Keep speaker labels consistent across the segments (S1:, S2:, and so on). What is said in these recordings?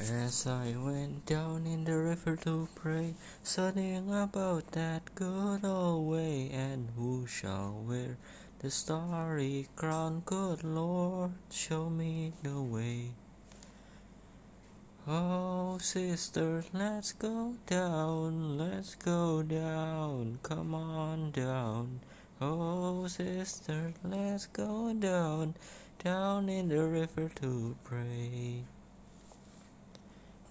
S1: As I went down in the river to pray, studying about that good old way, and who shall wear the starry crown? Good Lord, show me the way. Oh, sisters, let's go down, let's go down, come on down. Oh, sisters, let's go down, down in the river to pray.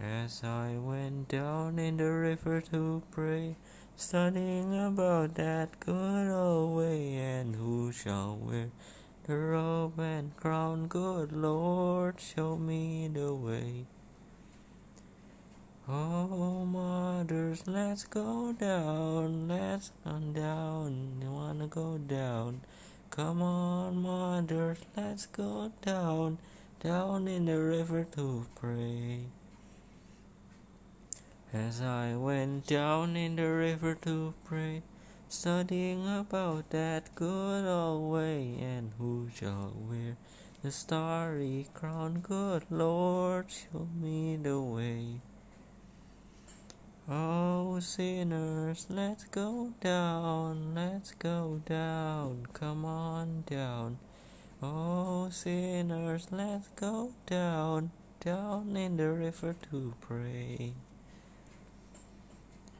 S1: As I went down in the river to pray, studying about that good old way, and who shall wear the robe and crown? Good Lord, show me the way. Oh, mothers, let's go down, let's go down. You wanna go down? Come on, mothers, let's go down, down in the river to pray. As I went down in the river to pray, studying about that good old way, and who shall wear the starry crown? Good Lord, show me the way. Oh, sinners, let's go down, let's go down, come on down. Oh, sinners, let's go down, down in the river to pray.